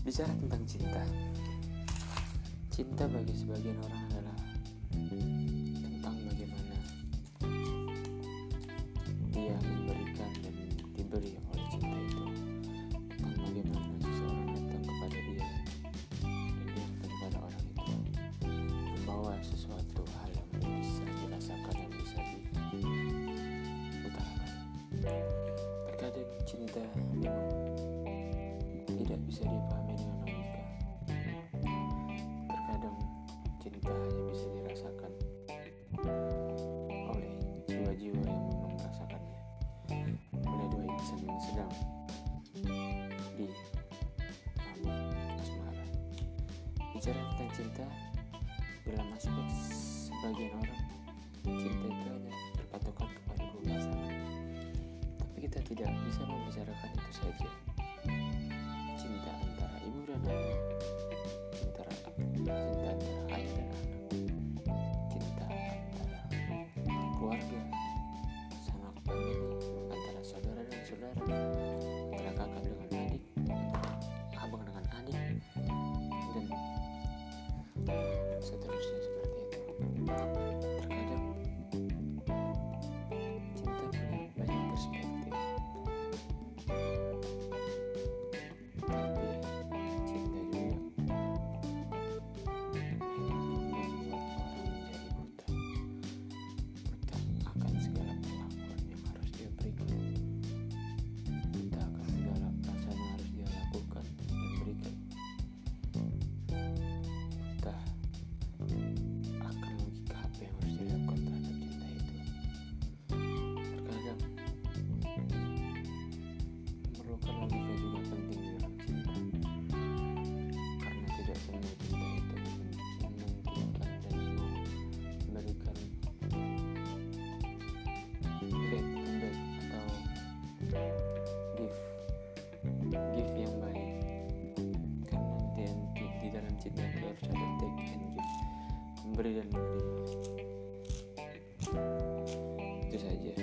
Bicara tentang cinta, cinta bagi sebagian orang adalah tentang bagaimana dia memberikan dan diberi oleh cinta itu, tentang bagaimana seseorang datang kepada dia dan dia datang kepada orang itu, membawa sesuatu hal yang bisa dirasakan dan bisa diutarakan. Terkadang cinta Bicara tentang cinta dalam aspek sebagian orang, cinta itu hanya berpatokan kepada dua pasangan. Tapi kita tidak bisa membicarakan itu saja cinta memberi dan menerima itu saja